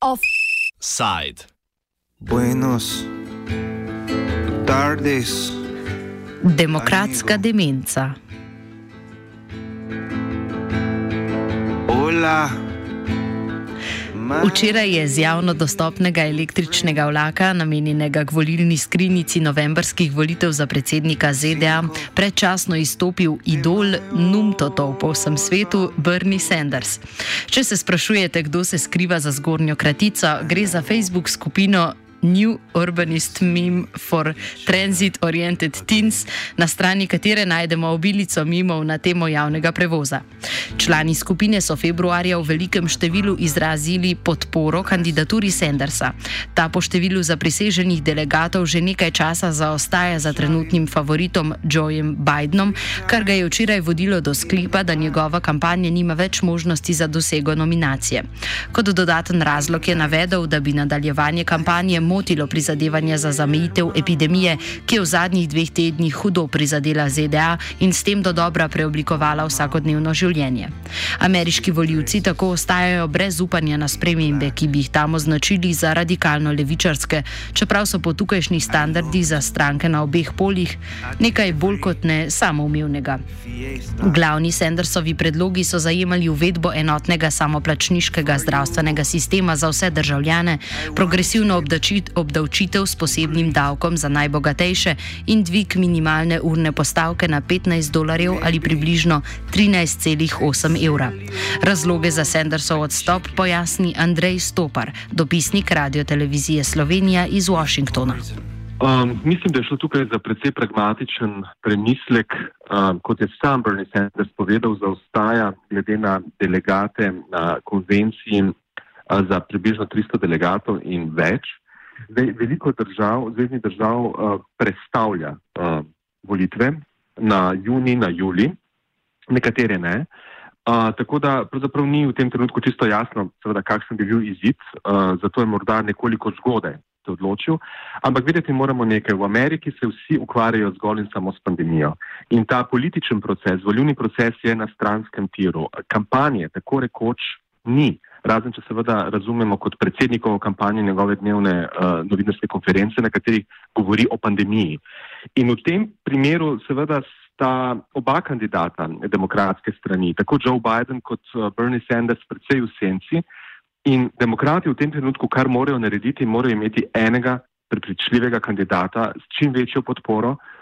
Offside. Buenos tardes. Demokratska demenca. Hola. Včeraj je z javno dostopnega električnega vlaka, namenjenega k volilni skrinjici novembrskih volitev za predsednika ZDA, predčasno izstopil idol Numtotov po vsem svetu Bernie Sanders. Če se sprašujete, kdo se skriva za zgornjo kratico, gre za Facebook skupino New Urbanist Meme for Transit Oriented Teens, na strani katere najdemo obilico mimov na temo javnega prevoza. Člani skupine so februarja v velikem številu izrazili podporo kandidaturi Sandersa. Ta po številu zapriseženih delegatov že nekaj časa zaostaja za trenutnim favoritom Joeem Bidenom, kar ga je včeraj vodilo do sklepa, da njegova kampanja nima več možnosti za dosego nominacije. Kot dodaten razlog je navedel, da bi nadaljevanje kampanje motilo prizadevanja za zamejitev epidemije, ki je v zadnjih dveh tednih hudo prizadela ZDA in s tem do dobra preoblikovala vsakodnevno življenje. Ameriški voljivci tako ostajajo brez upanja na spremembe, ki bi jih tam označili za radikalno levičarske, čeprav so po tukajšnjih standardih za stranke na obeh poljih nekaj bolj kot ne samoumevnega. Glavni Sandersovi predlogi so zajemali uvedbo enotnega samoplačniškega zdravstvenega sistema za vse državljane, progresivno obdavčitev s posebnim davkom za najbogatejše in dvig minimalne urne postavke na 15 dolarjev ali približno 13,8 evra. Razloge za Sandersov odstop pojasni Andrej Stopar, dopisnik Radio Televizije Slovenija iz Washingtona. Um, mislim, da je šlo tukaj za precej pragmatičen premislek, um, kot je sam Bernie Sanders povedal, zaostaja glede na delegate na konvenciji uh, za približno 300 delegatov in več. Zdaj, veliko držav, zvezdnih držav, uh, predstavlja uh, volitve na juni, na juli, nekatere ne. Uh, tako da pravzaprav ni v tem trenutku čisto jasno, seveda, kakšen bi bil izid, uh, zato je morda nekoliko zgodaj se odločil. Ampak vedeti moramo nekaj. V Ameriki se vsi ukvarjajo zgolj in samo s pandemijo. In ta političen proces, volilni proces je na stranskem tiru. Kampanje tako rekoč ni. Razen, če seveda razumemo kot predsednikovo kampanjo njegove dnevne uh, novinarske konference, na katerih govori o pandemiji. In v tem primeru seveda sta oba kandidata demokratske strani, tako Joe Biden kot uh, Bernie Sanders, predvsej v senci. In demokrati v tem trenutku, kar morajo narediti, morajo imeti enega prepričljivega kandidata s čim večjo podporo, m,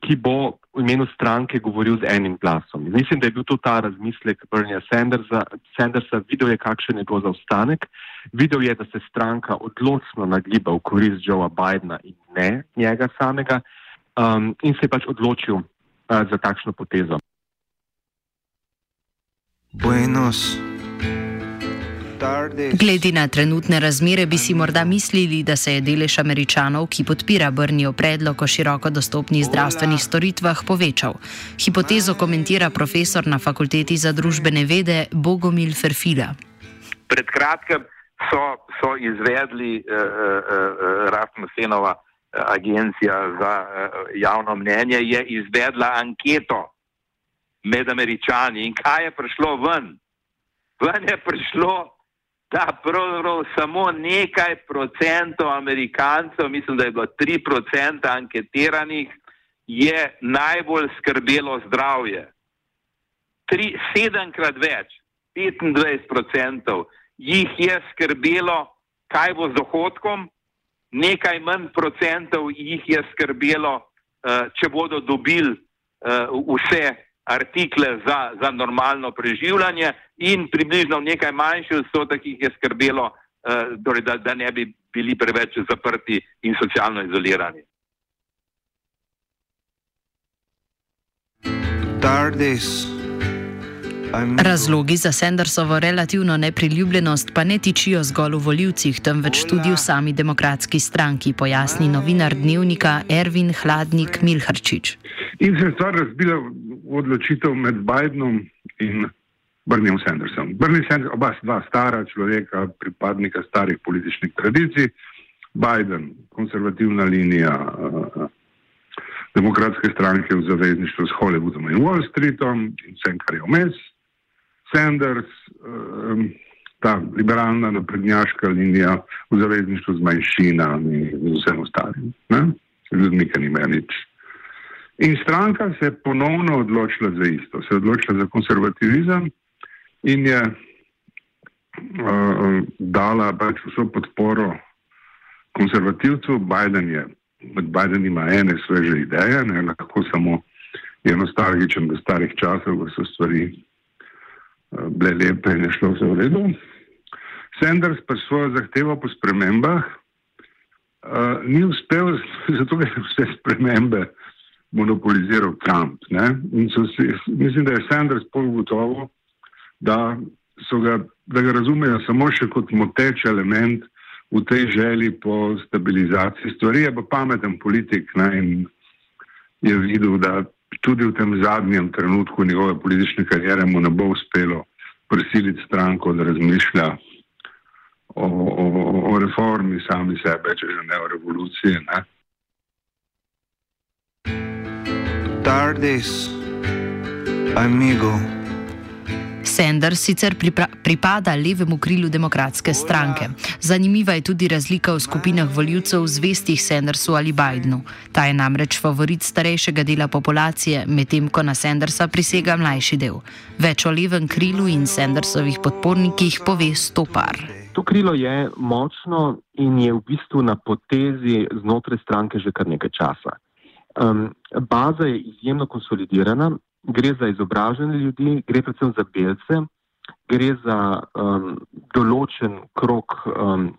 ki bo v imenu stranke govoril z enim glasom. Mislim, da je bil to ta razmislek Bernia Sandersa. Sandersa videl je, kakšen je njegov zaostanek, videl je, da se stranka odločno nagiba v korist Joea Bidna in ne njega samega um, in se je pač odločil uh, za takšno potezo. Buenos. Glede na trenutne razmere bi si morda mislili, da se je delež američanov, ki podpira Brnijo predlog o široko dostopnih zdravstvenih storitvah, povečal. Hipotezo komentira profesor na fakulteti za družbene vede Bogomil Ferfila. Pred kratkim so, so izvedli uh, uh, Rasmussenova agencija za uh, javno mnenje, je izvedla anketo med američani in kaj je prišlo ven? Ven je prišlo da pravzaprav samo nekaj procentov Amerikancev, mislim, da je bilo tri procente anketiranih, je najbolj skrbelo zdravje. Tri, sedemkrat več, 25 procentov jih je skrbelo, kaj bo z dohodkom, nekaj manj procentov jih je skrbelo, uh, če bodo dobili uh, vse artikle za, za normalno preživljanje in približno nekaj manjši odstotek jih je skrbelo, uh, torej da, da ne bi bili preveč zaprti in socialno izolirani. Razlogi za Sandersovo relativno nepriljubljenost pa ne tičijo zgolj v voljivcih, temveč tudi v sami demokratski stranki, pojasni novinar dnevnika Ervin Hladnik Milharčič. In se je stvar razbila odločitev med Bidenom in Brnim Sandersom. Brnim Sanders, oba dva stara človeka, pripadnika starih političnih tradicij, Biden, konservativna linija, uh, demokratske stranke v zavezništvu s Hollywoodom in Wall Streetom in vsem, kar je vmes. Sanders, um, ta liberalna naprednjaška linija v zavezništvu z manjšinami in vsem ostalim, ne? ljudmi, ki nimajo nič. In stranka se je ponovno odločila za isto, se je odločila za konservativizem in je uh, dala pač vso podporo konservativcu. Biden je Biden ima ene sveže ideje, ne lahko samo je nostalgičen do starih časov, ko so stvari uh, bile lepe in je šlo vse v redu. Sanders pa svojo zahtevo po spremembah uh, ni uspel, zato ker je vse spremembe monopoliziral Trump. Si, mislim, da je Sanders polugotovo, da, da ga razumejo samo še kot moteč element v tej želji po stabilizaciji stvari, je pa pameten politik ne, in je videl, da tudi v tem zadnjem trenutku njegove politične karijere mu ne bo uspelo prisiliti stranko, da razmišlja o, o, o reformi sami sebe, če že ne o revoluciji. Ne. Tardes, amigo. Sanders sicer pripada levemu krilu demokratske stranke. Zanimiva je tudi razlika v skupinah voljivcev zvestih Sandersu ali Bidenu. Ta je namreč favorit starejšega dela populacije, medtem ko na Sandersa prisega mlajši del. Več o levem krilu in Sandersovih podpornikih pove Stopar. To krilo je močno in je v bistvu na potezi znotraj stranke že kar nekaj časa. Um, baza je izjemno konsolidirana, gre za izobražene ljudi, gre predvsem za belce, gre za um, določen krok um,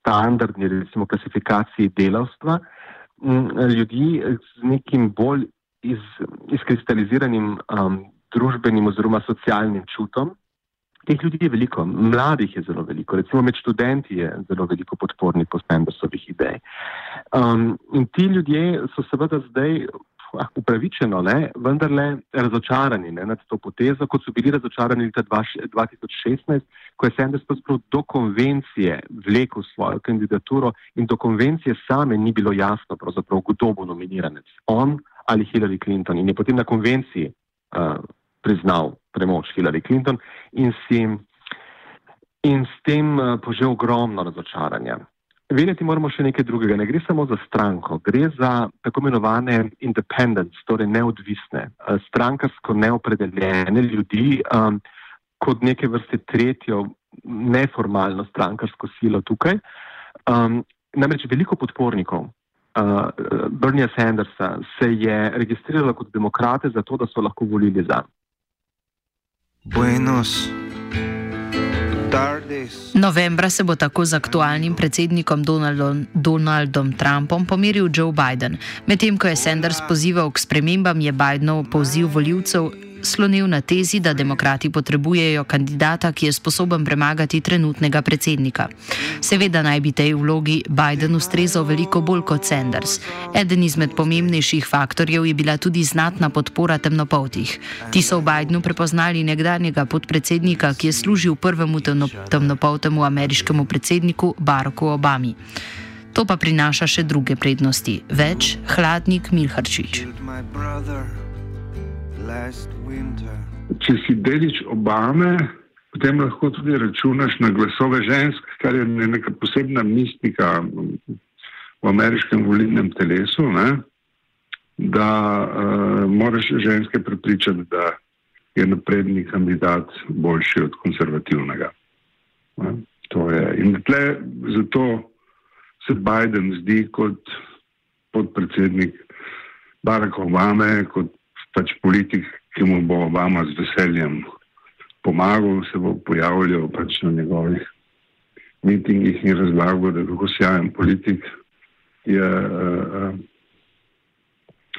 standardni, recimo, klasifikaciji delavstva, um, ljudi z nekim bolj iz, izkristaliziranim um, družbenim oziroma socialnim čutom. Teh ljudi je veliko, mladih je zelo veliko, recimo med študenti je zelo veliko podpornikov Sandersovih idej. Um, in ti ljudje so seveda zdaj Ah, upravičeno, ne, vendarle razočarani ne, nad to potezo, kot so bili razočarani leta 2016, ko je Sanders do konvencije vlekel svojo kandidaturo in do konvencije same ni bilo jasno, kdo bo nominiranec, on ali Hillary Clinton. In je potem na konvenciji uh, priznal premoč Hillary Clinton in, si, in s tem uh, požel ogromno razočaranja. Vedeti moramo še nekaj drugega. Ne gre samo za stranko, gre za tako imenovane independence, torej neodvisne, eh, strankarsko neopredeljene ljudi, um, kot neke vrste tretjo neformalno strankarsko silo tukaj. Um, namreč veliko podpornikov uh, Bernie Sandersa se je registriralo kot demokrate zato, da so lahko volili za. Buenos. Novembra se bo tako z aktualnim predsednikom Donaldom, Donaldom Trumpom pomiril Joe Biden. Medtem ko je Sanders pozival k spremembam, je Bidenov poziv voljivcev slonil na tezi, da demokrati potrebujejo kandidata, ki je sposoben premagati trenutnega predsednika. Seveda naj bi tej vlogi Biden ustrezal veliko bolj kot Sanders. Eden izmed pomembnejših faktorjev je bila tudi znatna podpora temnopoltih. Ti so v Bidenu prepoznali nekdanjega podpredsednika, ki je služil prvemu temnopoltemu ameriškemu predsedniku Baracku Obami. To pa prinaša še druge prednosti. Več hladnik Milharčič. Če si delič Obame, potem lahko tudi računaš na glasove žensk, kar je neka posebna mistika v ameriškem volilnem telesu, ne? da uh, moraš ženske prepričati, da je napredni kandidat boljši od konservativnega. Ne? To je. In tle, zato se Biden zdi kot podpredsednik Baracka Obame, kot pač politik, ki mu bo Obama z veseljem pomagal, se bo pojavljal pač na njegovih mitingih in razlagal, da je kako sjajen politik je uh,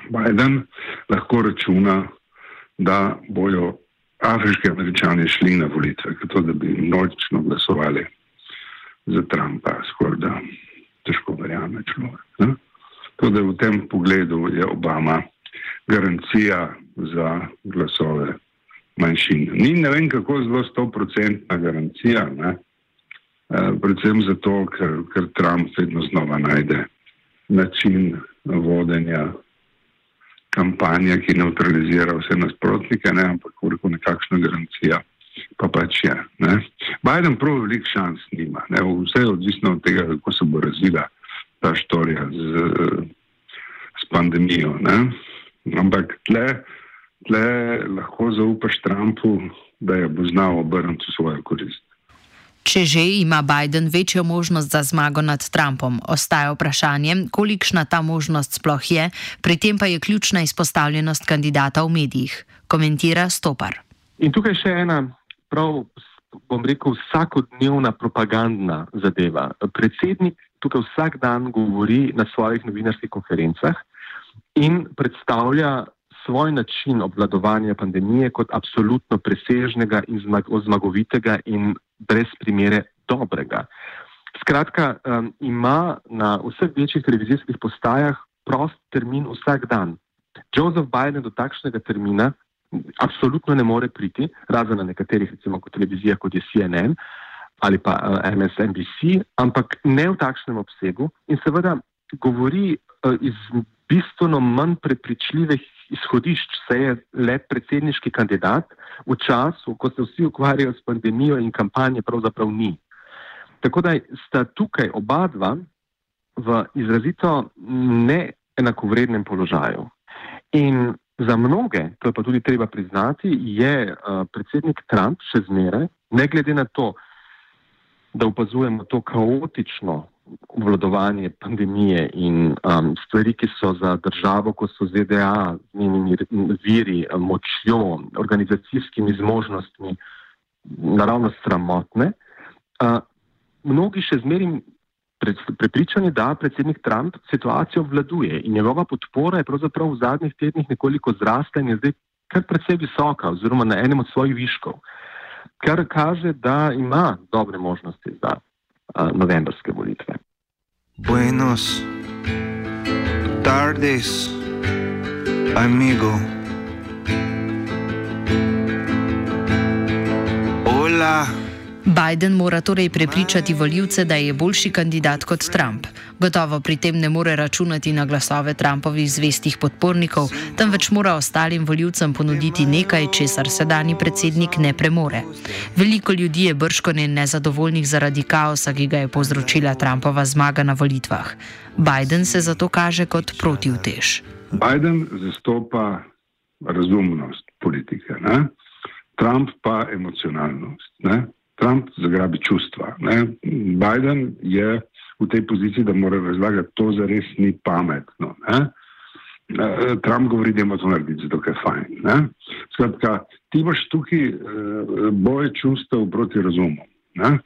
Biden, lahko računa, da bojo afriški američani šli na volitve, zato da bi nočno glasovali za Trumpa, skoraj da težko verjame človek. Tudi v tem pogledu je Obama garancija za glasove manjšin. Ni ne vem, kako zelo stoprocentna garancija? E, predvsem zato, ker, ker Trump vedno znova najde način, vodenja kampanje, ki neutralizira vse nasprotnike, ne, ampak koliko nekakšna garancija pa pač je. Ne. Biden prav velik šans nima, ne, vse je odvisno od tega, kako se bo razvila ta štorija z, z pandemijo. Ne. Ampak tle, tle lahko zaupaš Trumpu, da je bo znal obrniti v svojo korist. Če že ima Biden večjo možnost za zmago nad Trumpom, ostaja vprašanje, kolikšna ta možnost sploh je, pri tem pa je ključna izpostavljenost kandidata v medijih, komentira Stopar. In tukaj še ena, prav, bom rekel, vsakodnevna propagandna zadeva. Predsednik tukaj vsak dan govori na svojih novinarskih konferencah in predstavlja svoj način obvladovanja pandemije kot absolutno presežnega in zmagovitega in brez primere dobrega. Skratka, um, ima na vseh večjih televizijskih postajah prost termin vsak dan. Joseph Biden do takšnega termina absolutno ne more priti, razen na nekaterih, recimo kot televizija, kot je CNN ali pa uh, MSNBC, ampak ne v takšnem obsegu in seveda govori iz bistveno manj prepričljivih izhodišč, se je le predsedniški kandidat v času, ko se vsi ukvarjajo s pandemijo in kampanje pravzaprav ni. Tako da sta tukaj oba dva v izrazito neenakovrednem položaju. In za mnoge, to je pa tudi treba priznati, je uh, predsednik Trump še zmeraj, ne glede na to, da opazujemo to kaotično obvladovanje pandemije in um, stvari, ki so za državo, kot so ZDA, z njenimi viri, močjo, organizacijskimi zmožnostmi, naravno sramotne. Uh, mnogi še zmerim prepričani, da predsednik Trump situacijo obvladuje in njegova podpora je pravzaprav v zadnjih tednih nekoliko zrasla in je zdaj kar precej visoka oziroma na enem od svojih viškov, kar kaže, da ima dobre možnosti za novembrske volitve. Buenos tardes, amigo. Hola. Biden mora torej prepričati voljivce, da je boljši kandidat kot Trump. Gotovo pri tem ne more računati na glasove Trumpovih zvestih podpornikov, temveč mora ostalim voljivcem ponuditi nekaj, česar sedajni predsednik ne premore. Veliko ljudi je brško ne nezadovoljnih zaradi kaosa, ki ga je povzročila Trumpova zmaga na volitvah. Biden se zato kaže kot protivtež. Biden zastopa razumnost politike, ne? Trump pa emocionalnost. Ne? Trump zagrabi čustva. Ne? Biden je v tej poziciji, da mora razlagati, to za res ni pametno. Ne? Eh, Trump govori, da ima to narediti, zato je fajn. Ne? Skratka, ti imaš tukaj eh, boje čustev proti razumu. Ne?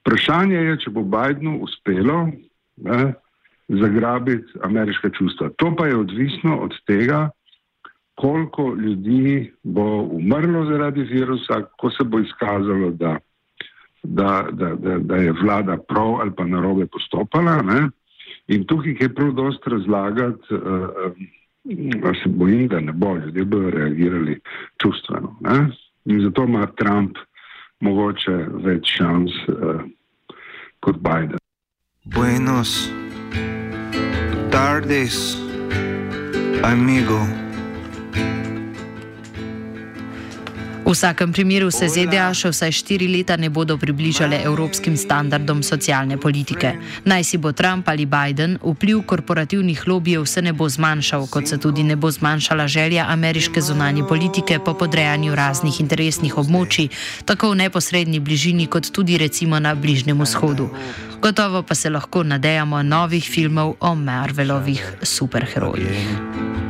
Vprašanje je, če bo Bidenu uspelo ne, zagrabiti ameriška čustva. To pa je odvisno od tega, koliko ljudi bo umrlo zaradi virusa, ko se bo izkazalo, da da, da, da, da je vlada prav ali pa narobe postopala. Ne? In tukaj je prav dost razlagati, uh, se bojim, da ne bo, ljudje bodo reagirali čustveno. Ne? In zato ima Trump mogoče več šans uh, kot Biden. Buenos tardes, amigo. V vsakem primeru se ZDA še vsaj štiri leta ne bodo približale evropskim standardom socialne politike. Naj si bo Trump ali Biden, vpliv korporativnih lobijev se ne bo zmanjšal, kot se tudi ne bo zmanjšala želja ameriške zunanje politike po podrejanju raznih interesnih območij, tako v neposrednji bližini, kot tudi recimo na Bližnjem vzhodu. Gotovo pa se lahko nadejamo novih filmov o Marvelovih superherojih.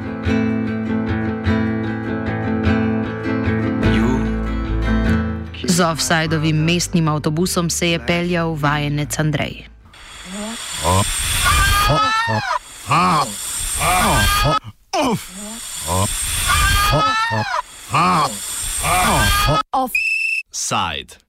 Z offsajdovim mestnim avtobusom se je peljal vajenec Andrej. Offside.